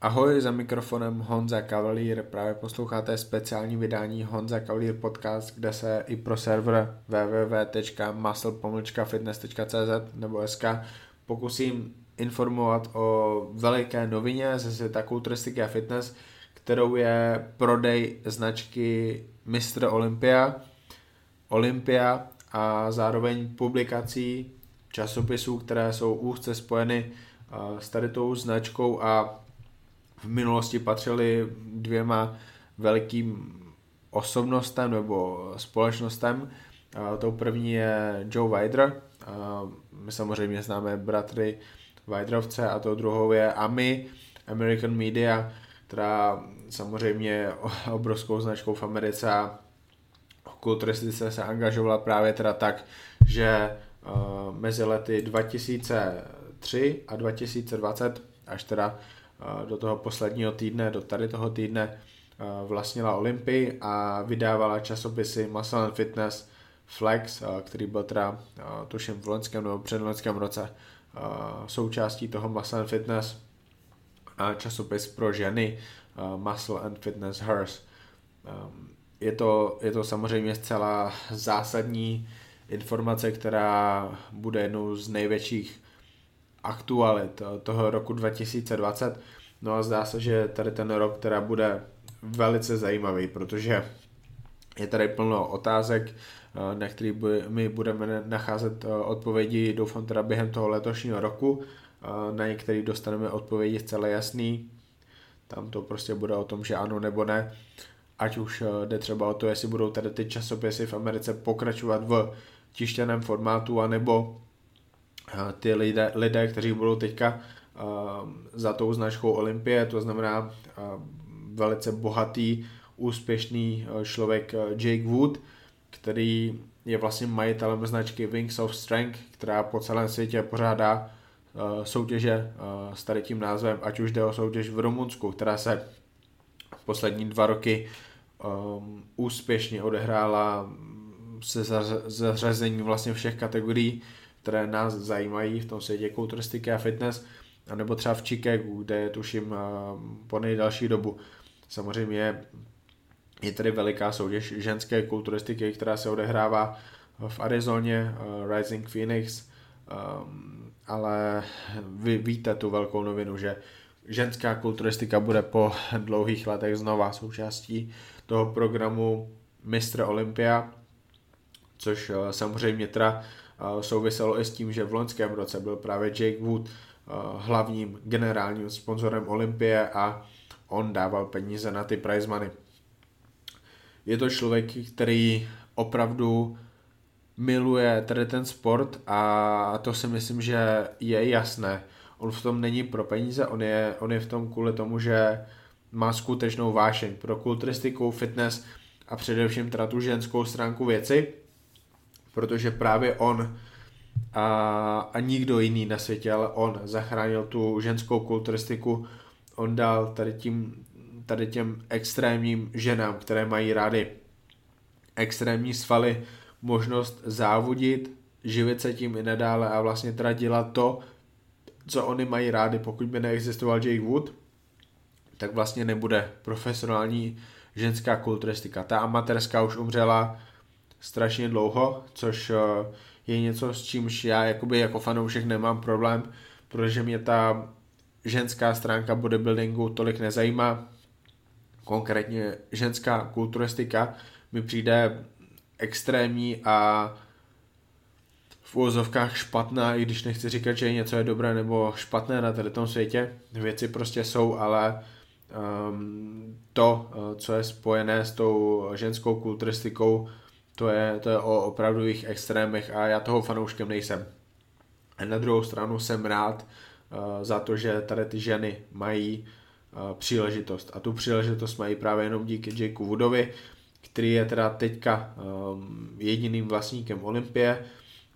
Ahoj, za mikrofonem Honza Cavalier, právě posloucháte speciální vydání Honza Cavalier podcast, kde se i pro server www.muscle-fitness.cz nebo SK pokusím informovat o veliké novině ze světa kulturistiky a fitness, kterou je prodej značky Mr. Olympia, Olympia a zároveň publikací časopisů, které jsou úzce spojeny s tady tou značkou a v minulosti patřili dvěma velkým osobnostem nebo společnostem. Tou první je Joe Weider, my samozřejmě známe bratry Weiderovce a tou druhou je AMI, American Media, která samozřejmě obrovskou značkou v Americe a kulturistice se angažovala právě teda tak, že mezi lety 2003 a 2020 až teda do toho posledního týdne, do tady toho týdne vlastnila Olympii a vydávala časopisy Muscle and Fitness Flex, který byl teda tuším v loňském nebo předloňském roce součástí toho Muscle and Fitness a časopis pro ženy Muscle and Fitness Hers. Je to, je to samozřejmě zcela zásadní informace, která bude jednou z největších aktualit toho roku 2020. No a zdá se, že tady ten rok teda bude velice zajímavý, protože je tady plno otázek, na který my budeme nacházet odpovědi, doufám teda během toho letošního roku. Na některý dostaneme odpovědi zcela jasný. Tam to prostě bude o tom, že ano nebo ne. Ať už jde třeba o to, jestli budou tady ty časopisy v Americe pokračovat v tištěném formátu, anebo ty lidé, lidé kteří budou teďka za tou značkou Olympie, to znamená velice bohatý, úspěšný člověk Jake Wood, který je vlastně majitelem značky Wings of Strength, která po celém světě pořádá soutěže s tady tím názvem, ať už jde o soutěž v Rumunsku, která se poslední dva roky um, úspěšně odehrála se zařazením vlastně všech kategorií, které nás zajímají v tom světě kulturistiky a fitness, anebo třeba v Chicagu, kde je tuším po nejdelší dobu. Samozřejmě je tady veliká soutěž ženské kulturistiky, která se odehrává v Arizoně, Rising Phoenix, ale vy víte tu velkou novinu, že ženská kulturistika bude po dlouhých letech znova součástí toho programu Mistr Olympia, což samozřejmě teda souviselo i s tím, že v loňském roce byl právě Jake Wood hlavním generálním sponzorem Olympie a on dával peníze na ty prize money. Je to člověk, který opravdu miluje tady ten sport a to si myslím, že je jasné. On v tom není pro peníze, on je, on je v tom kvůli tomu, že má skutečnou vášeň pro kulturistiku, fitness a především teda tu ženskou stránku věci protože právě on a, a nikdo jiný na světě, ale on zachránil tu ženskou kulturistiku, on dal tady, tím, tady těm extrémním ženám, které mají rády extrémní svaly, možnost závodit, živit se tím i nadále a vlastně teda dělat to, co oni mají rádi. Pokud by neexistoval Jake Wood, tak vlastně nebude profesionální ženská kulturistika. Ta amatérská už umřela strašně dlouho, což eh, je něco, s čímž já jakoby jako fanoušek nemám problém, protože mě ta ženská stránka bodybuildingu tolik nezajímá. Konkrétně ženská kulturistika mi přijde extrémní a v úvozovkách špatná, i když nechci říkat, že něco je dobré nebo špatné na tady tom světě. Věci prostě jsou, ale um, to, eh, co je spojené s tou ženskou kulturistikou, to je, to je o opravdových extrémech a já toho fanouškem nejsem. A na druhou stranu jsem rád uh, za to, že tady ty ženy mají uh, příležitost. A tu příležitost mají právě jenom díky Jakeu Woodovi, který je teda teďka um, jediným vlastníkem Olympie,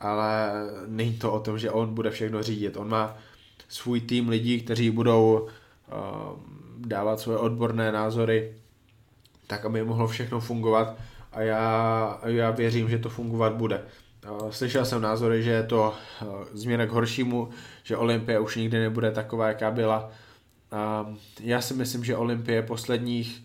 ale není to o tom, že on bude všechno řídit. On má svůj tým lidí, kteří budou uh, dávat svoje odborné názory, tak aby mohlo všechno fungovat a já, já věřím, že to fungovat bude. Slyšel jsem názory, že je to změna k horšímu, že Olympia už nikdy nebude taková, jaká byla. Já si myslím, že Olympie posledních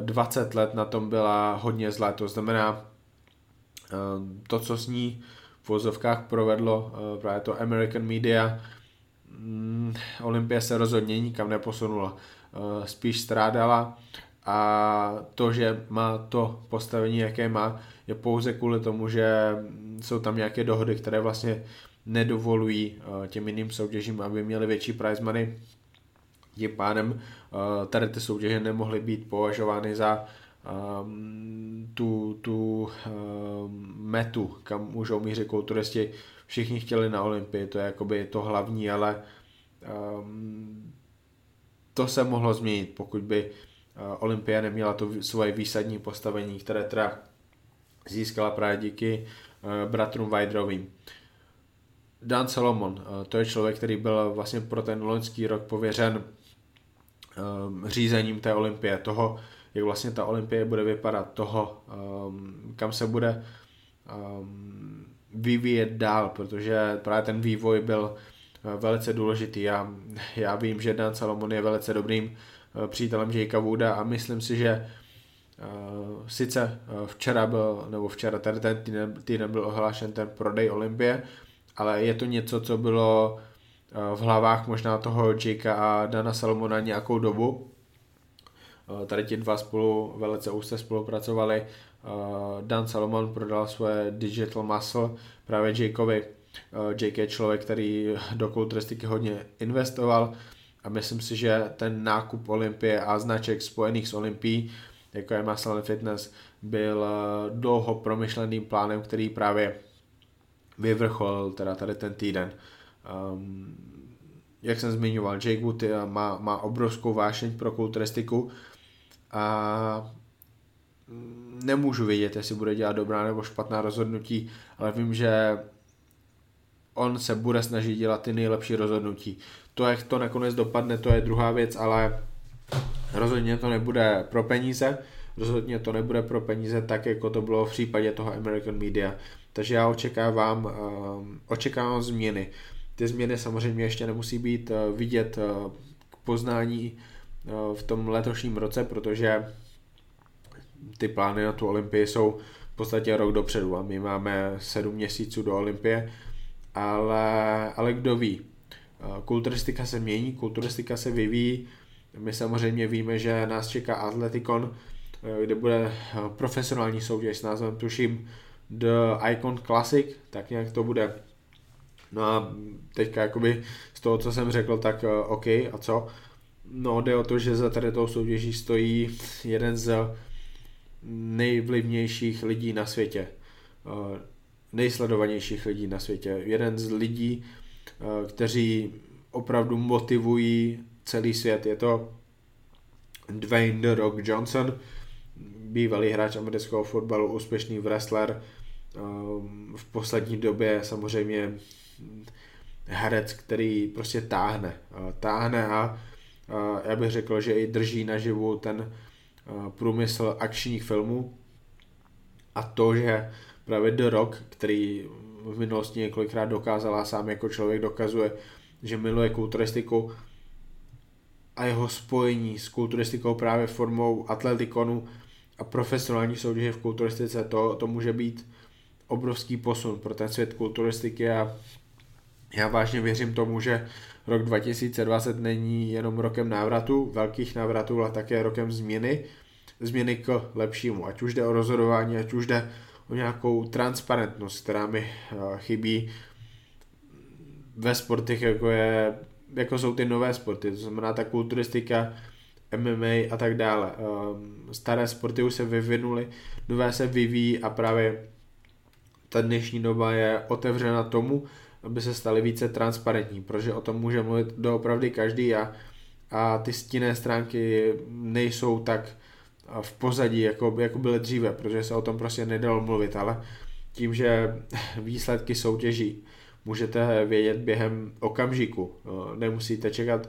20 let na tom byla hodně zlá, to znamená to, co s ní v vozovkách provedlo právě to American Media, mm, Olympia se rozhodně nikam neposunula, spíš strádala a to, že má to postavení, jaké má, je pouze kvůli tomu, že jsou tam nějaké dohody, které vlastně nedovolují těm jiným soutěžím, aby měli větší prize money, tím pádem uh, tady ty soutěže nemohly být považovány za um, tu, tu um, metu, kam můžou mířit kulturisti. Všichni chtěli na Olympii, to je jakoby to hlavní, ale um, to se mohlo změnit, pokud by Olympia neměla to svoje výsadní postavení, které teda získala právě díky uh, bratrům Vajdrovým. Dan Solomon, uh, to je člověk, který byl vlastně pro ten loňský rok pověřen um, řízením té olympie, toho, jak vlastně ta olympie bude vypadat, toho, um, kam se bude um, vyvíjet dál, protože právě ten vývoj byl velice důležitý. Já, já vím, že Dan Salomon je velice dobrým uh, přítelem Jakea Wooda a myslím si, že uh, sice uh, včera byl, nebo včera tady ten týden, týden byl ohlášen ten prodej Olympie, ale je to něco, co bylo Eh, v hlavách možná toho Jakea a Dana Salomona nějakou dobu. Eh, tady ti dva spolu velice úzce spolupracovali. Eh, Dan Salomon prodal svoje Digital Muscle právě Jakeovi. Jake je člověk, který do kulturistiky hodně investoval a myslím si, že ten nákup Olympie a značek spojených s Olympií, jako je Muscle Fitness, byl dlouho promyšleným plánem, který právě vyvrcholil teda tady ten týden. Um, jak jsem zmiňoval, Jake Wood má, má obrovskou vášeň pro kulturistiku a nemůžu vědět, jestli bude dělat dobrá nebo špatná rozhodnutí, ale vím, že on se bude snažit dělat ty nejlepší rozhodnutí. To, jak to nakonec dopadne, to je druhá věc, ale rozhodně to nebude pro peníze, rozhodně to nebude pro peníze tak, jako to bylo v případě toho American Media. Takže já očekávám, um, očekávám změny. Ty změny samozřejmě ještě nemusí být eh, vidět eh, k poznání eh, v tom letošním roce, protože ty plány na tu Olympii jsou v podstatě rok dopředu a my máme sedm měsíců do Olympie, ale, ale kdo ví. Kulturistika se mění, kulturistika se vyvíjí, my samozřejmě víme, že nás čeká Atletikon, kde bude profesionální soutěž s názvem tuším The Icon Classic, tak nějak to bude No a teďka jakoby z toho, co jsem řekl, tak OK, a co? No jde o to, že za tady tou soutěží stojí jeden z nejvlivnějších lidí na světě. Nejsledovanějších lidí na světě. Jeden z lidí, uh, kteří opravdu motivují celý svět. Je to Dwayne The Rock Johnson, bývalý hráč amerického fotbalu, úspěšný wrestler, v poslední době samozřejmě herec, který prostě táhne. Táhne a já bych řekl, že i drží naživu ten průmysl akčních filmů a to, že právě The Rock, který v minulosti několikrát dokázal a sám jako člověk dokazuje, že miluje kulturistiku a jeho spojení s kulturistikou právě formou atletikonu a profesionální soutěže v kulturistice, to, to může být obrovský posun pro ten svět kulturistiky a já vážně věřím tomu, že rok 2020 není jenom rokem návratu, velkých návratů, ale také rokem změny, změny k lepšímu. Ať už jde o rozhodování, ať už jde o nějakou transparentnost, která mi eh, chybí ve sportech, jako, je, jako jsou ty nové sporty, to znamená ta kulturistika, MMA a tak dále. Ehm, staré sporty už se vyvinuly, nové se vyvíjí a právě ta dnešní doba je otevřena tomu, aby se staly více transparentní, protože o tom může mluvit doopravdy každý a, a ty stinné stránky nejsou tak v pozadí, jako, jako byly dříve, protože se o tom prostě nedalo mluvit, ale tím, že výsledky soutěží můžete vědět během okamžiku, nemusíte čekat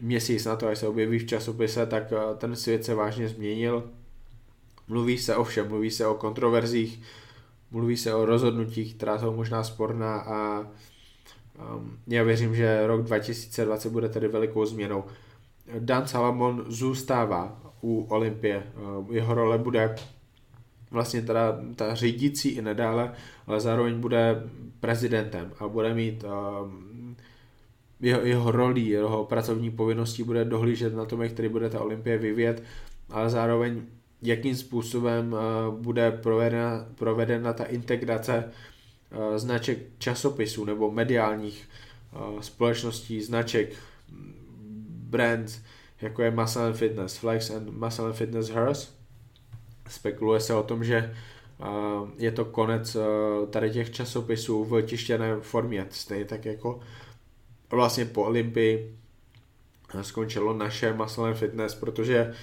měsíc na to, až se objeví v časopise, tak ten svět se vážně změnil. Mluví se o všem, mluví se o kontroverzích, mluví se o rozhodnutích, která jsou možná sporná a um, já věřím, že rok 2020 bude tedy velikou změnou. Dan Salamon zůstává u Olympie. Jeho role bude vlastně teda ta řídící i nadále, ale zároveň bude prezidentem a bude mít jeho, jeho rolí, jeho pracovní povinností bude dohlížet na tom, jak který bude ta olympie vyvět, ale zároveň jakým způsobem uh, bude provedena, provedena ta integrace značek časopisů nebo mediálních společností, značek, brands, jako je Muscle and Fitness, Flex and Muscle and Fitness Hers. Spekuluje se o tom, že je to konec tady těch časopisů v tištěné formě, stejně tak jako vlastně po Olympii skončilo naše Muscle Fitness, protože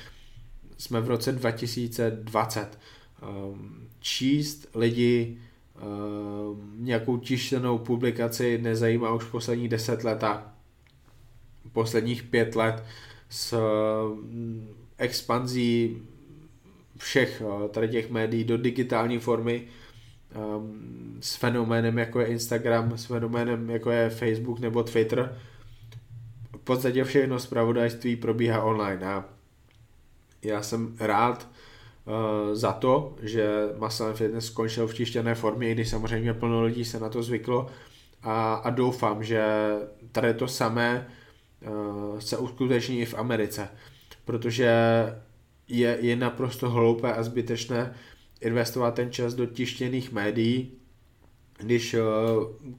jsme v roce 2020. Ehm, číst lidi ehm, nějakou tištěnou publikaci nezajímá už poslední deset let a posledních pět let s ehm, expanzí všech eh, tady těch médií do digitální formy um, s fenoménem jako je Instagram, s fenoménem jako je Facebook nebo Twitter. V podstatě všechno zpravodajství probíhá online a já jsem rád uh, za to, že Muscle Fitness skončil v tištěné formě, i když samozřejmě plno lidí se na to zvyklo a, a doufám, že tady to samé se uskuteční i v Americe, protože je, je naprosto hloupé a zbytečné investovat ten čas do tištěných médií, když uh,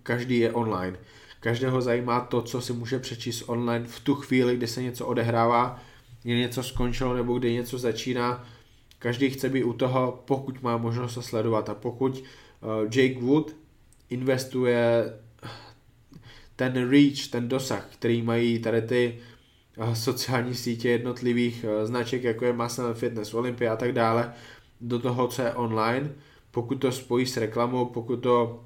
každý je online. Každého zajímá to, co si může přečíst online v tu chvíli, kdy se něco odehrává, kdy něco skončilo nebo kdy něco začíná. Každý chce být u toho, pokud má možnost to sledovat. A pokud uh, Jake Wood investuje ten reach, ten dosah, který mají tady ty uh, sociální sítě jednotlivých uh, značek, jako je Muscle Fitness, Olympia a tak dále, do toho, co je online, pokud to spojí s reklamou, pokud to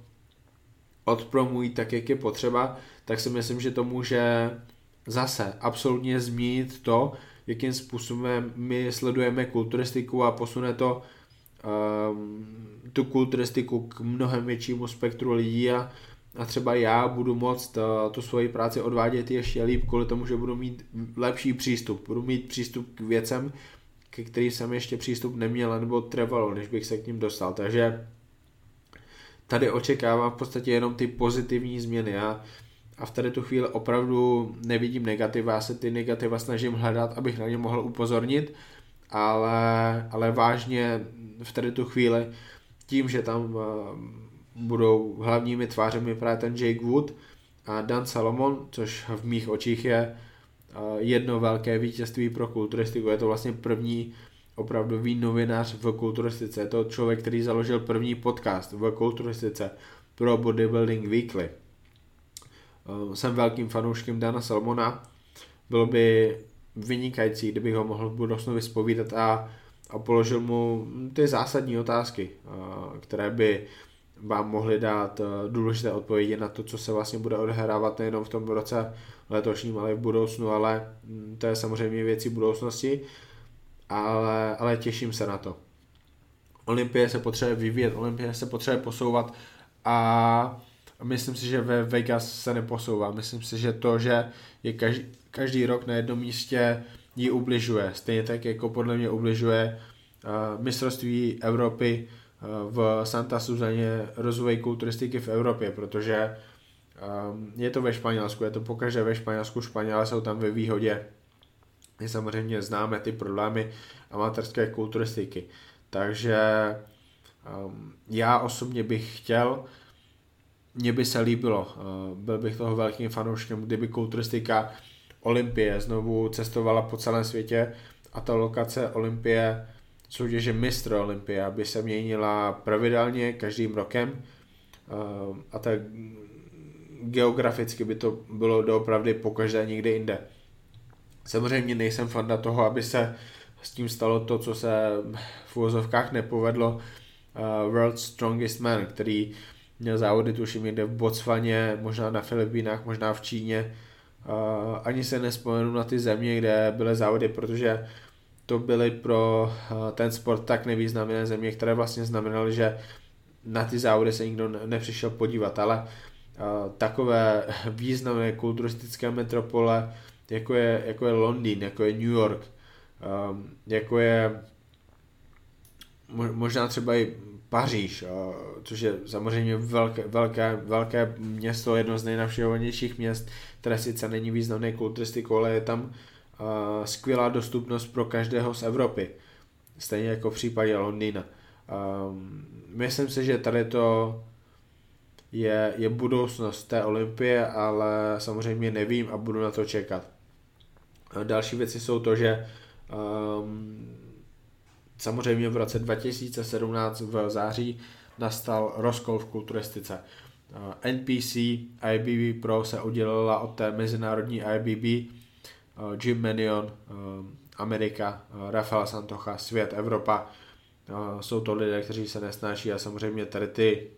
odpromují tak, jak je potřeba, tak si myslím, že to může zase absolutně změnit to, jakým způsobem my sledujeme kulturistiku a posune to um, tu kulturistiku k mnohem většímu spektru lidí a, a třeba já budu moct uh, tu svoji práci odvádět ještě líp kvůli tomu, že budu mít lepší přístup. Budu mít přístup k věcem, ke který jsem ještě přístup neměl, nebo trvalo, než bych se k ním dostal. Takže tady očekávám v podstatě jenom ty pozitivní změny. A, a v tady tu chvíli opravdu nevidím negativa, já se ty negativa snažím hledat, abych na ně mohl upozornit, ale, ale vážně v tady tu chvíli tím, že tam uh, budou hlavními tvářemi právě ten Jake Wood a Dan Salomon, což v mých očích je jedno velké vítězství pro kulturistiku. Je to vlastně první opravdový novinář v kulturistice. Je to člověk, který založil první podcast v kulturistice pro Bodybuilding Weekly. Jsem velkým fanouškem Dana Salmona. Bylo by vynikající, kdybych ho mohl v budoucnu vyspovídat a, a položil mu ty zásadní otázky, které by vám mohly dát důležité odpovědi na to, co se vlastně bude odehrávat nejenom v tom roce letošním, ale i v budoucnu, ale mm, to je samozřejmě věcí budoucnosti, ale, ale těším se na to. Olympie se potřebuje vyvíjet, Olympie se potřebuje posouvat a myslím si, že ve Vegas se neposouvá. Myslím si, že to, že je každý, každý rok na jednom místě jí ubližuje. Stejně tak, jako podle mě ubližuje uh, mistrovství Evropy v Santa Suzaně rozvoj kulturistiky v Evropě, protože Um, je to ve Španělsku, je to pokaždé ve Španělsku, Španělé jsou tam ve výhodě. My samozřejmě známe ty problémy amatérské kulturistiky. Takže um, já osobně bych chtěl, mně by se líbilo, uh, byl bych toho velkým fanouškem, kdyby kulturistika Olympie znovu cestovala po celém světě a ta lokace Olympie, soutěže mistr Olympie, by se měnila pravidelně každým rokem uh, a tak geograficky by to bylo doopravdy pokaždé někde jinde. Samozřejmě nejsem fanda toho, aby se s tím stalo to, co se v úvozovkách nepovedlo uh, World's Strongest Man, který měl závody tuším někde v Botswaně, možná na Filipínách, možná v Číně. Uh, ani se nespomenu na ty země, kde byly závody, protože to byly pro uh, ten sport tak nevýznamné země, které vlastně znamenaly, že na ty závody se nikdo nepřišel podívat, ale takové významné kulturistické metropole, jako je, jako je Londýn, jako je New York, um, jako je možná třeba i Paříž, což je samozřejmě velké, velké, velké město, jedno z nejnavštěvovanějších měst, které sice není významné kulturistikou, ale je tam skvělá dostupnost pro každého z Evropy. Stejně jako v případě Londýna. Myslím si, že tady to je, je budoucnost té olympie, ale samozřejmě nevím a budu na to čekat. Další věci jsou to, že um, samozřejmě v roce 2017 v září nastal rozkol v kulturistice. NPC IBB Pro se oddělila od té mezinárodní IBB, Jim Manion, Amerika, Rafael Santocha, svět, Evropa. Jsou to lidé, kteří se nesnáší a samozřejmě tady ty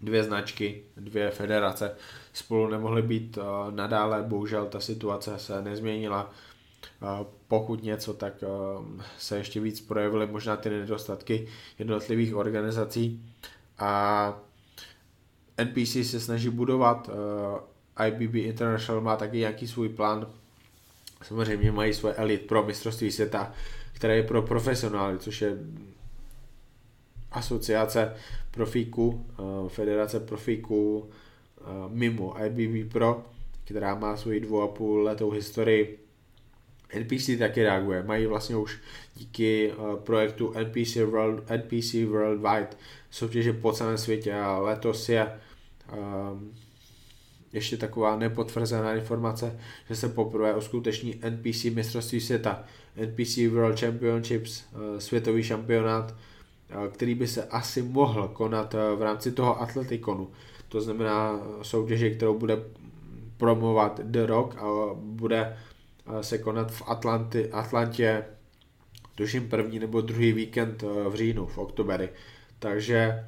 dvě značky, dvě federace spolu nemohly být nadále, bohužel ta situace se nezměnila. Pokud něco, tak se ještě víc projevily možná ty nedostatky jednotlivých organizací a NPC se snaží budovat, IBB International má taky nějaký svůj plán, samozřejmě mají svoje elit pro mistrovství světa, které je pro profesionály, což je asociace profíků, eh, federace profíků eh, mimo IBB Pro, která má svoji dvou a půl letou historii. NPC taky reaguje, mají vlastně už díky eh, projektu NPC, World, NPC Worldwide soutěže po celém světě a letos je um, ještě taková nepotvrzená informace, že se poprvé uskuteční NPC mistrovství světa, NPC World Championships, světový šampionát, který by se asi mohl konat eh, v rámci toho atletikonu. To znamená eh, soutěže, kterou bude promovat The Rock a bude eh, se konat v Atlanti, Atlantě tuším první nebo druhý víkend v říjnu, v oktoberi. Takže,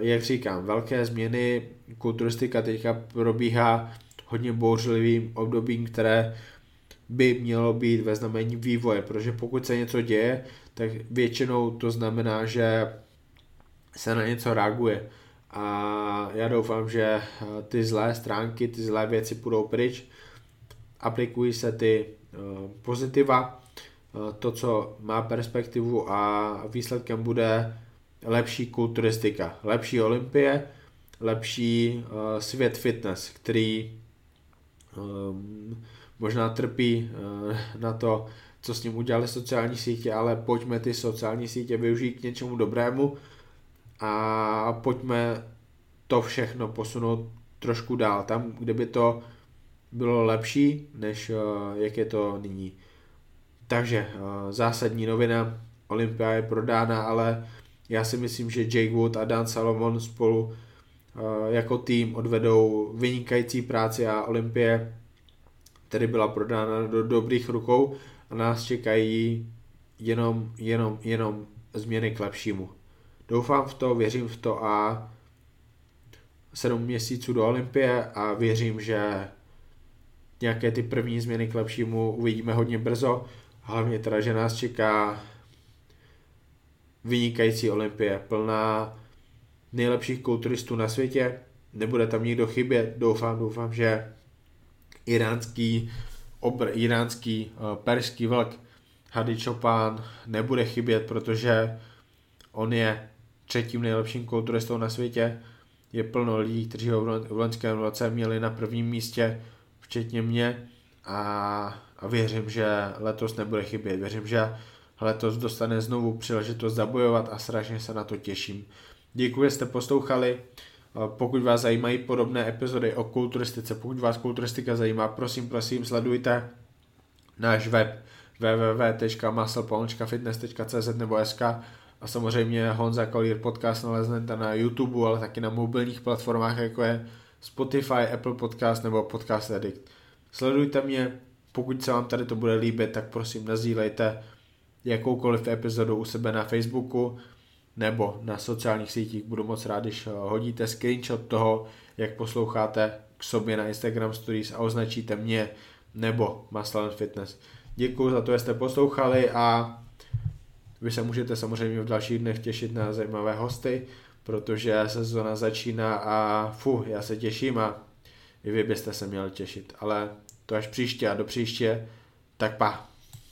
jak říkám, velké změny, kulturistika teďka probíhá hodně bouřlivým obdobím, které by mělo být ve znamení vývoje, protože pokud se něco děje, tak většinou to znamená, že se na něco reaguje. A já doufám, že ty zlé stránky, ty zlé věci půjdou pryč, aplikují se ty eh, pozitiva, eh, to, co má perspektivu a výsledkem bude lepší kulturistika, lepší olympie, lepší svět fitness, který ehm, možná trpí na to, co s ním udělali sociální sítě, ale pojďme ty sociální sítě využít k něčemu dobrému a pojďme to všechno posunout trošku dál, tam, kde by to bylo lepší, než eh, jak je to nyní. Takže eh, zásadní novina, Olympia je prodána, ale já si myslím, že Jake Wood a Dan Salomon spolu eh, jako tým odvedou vynikající práci a Olympie tedy byla prodána do dobrých rukou a nás čekají jenom, jenom, jenom změny k lepšímu. Doufám v to, věřím v to a sedm měsíců do Olympie a věřím, že nějaké ty první změny k lepšímu uvidíme hodně brzo. Hlavně teda, že nás čeká vynikající Olympie, plná nejlepších kulturistů na světě. Nebude tam nikdo chybět, doufám, doufám, že iránský obr, iránský uh, perský vlk Hady Chopin nebude chybět, protože on je třetím nejlepším kulturistou na světě. Je plno lidí, kteří ho v loňském roce měli na prvním místě, včetně mě a, a věřím, že letos nebude chybět. Věřím, že letos dostane znovu příležitost zabojovat a strašně se na to těším. Děkuji, že jste poslouchali. Pokud vás zajímají podobné epizody o kulturistice, pokud vás kulturistika zajímá, prosím, prosím, sledujte náš web www.musclepolničkafitness.cz nebo SK a samozřejmě Honza Kolír podcast naleznete na YouTube, ale taky na mobilních platformách, jako je Spotify, Apple Podcast nebo Podcast Addict. Sledujte mě, pokud se vám tady to bude líbit, tak prosím nazdílejte jakoukoliv epizodu u sebe na Facebooku, nebo na sociálních sítích. Budu moc rád, když eh, hodíte screenshot toho, jak posloucháte k sobě na Instagram Stories a označíte mě nebo Maslan Fitness. Děkuji za to, že jste poslouchali a vy se můžete samozřejmě v dalších dnech těšit na zajímavé hosty, protože sezona začíná a fu, já se těším a i vy byste se měli těšit. Ale to až příště a do příště, tak pa.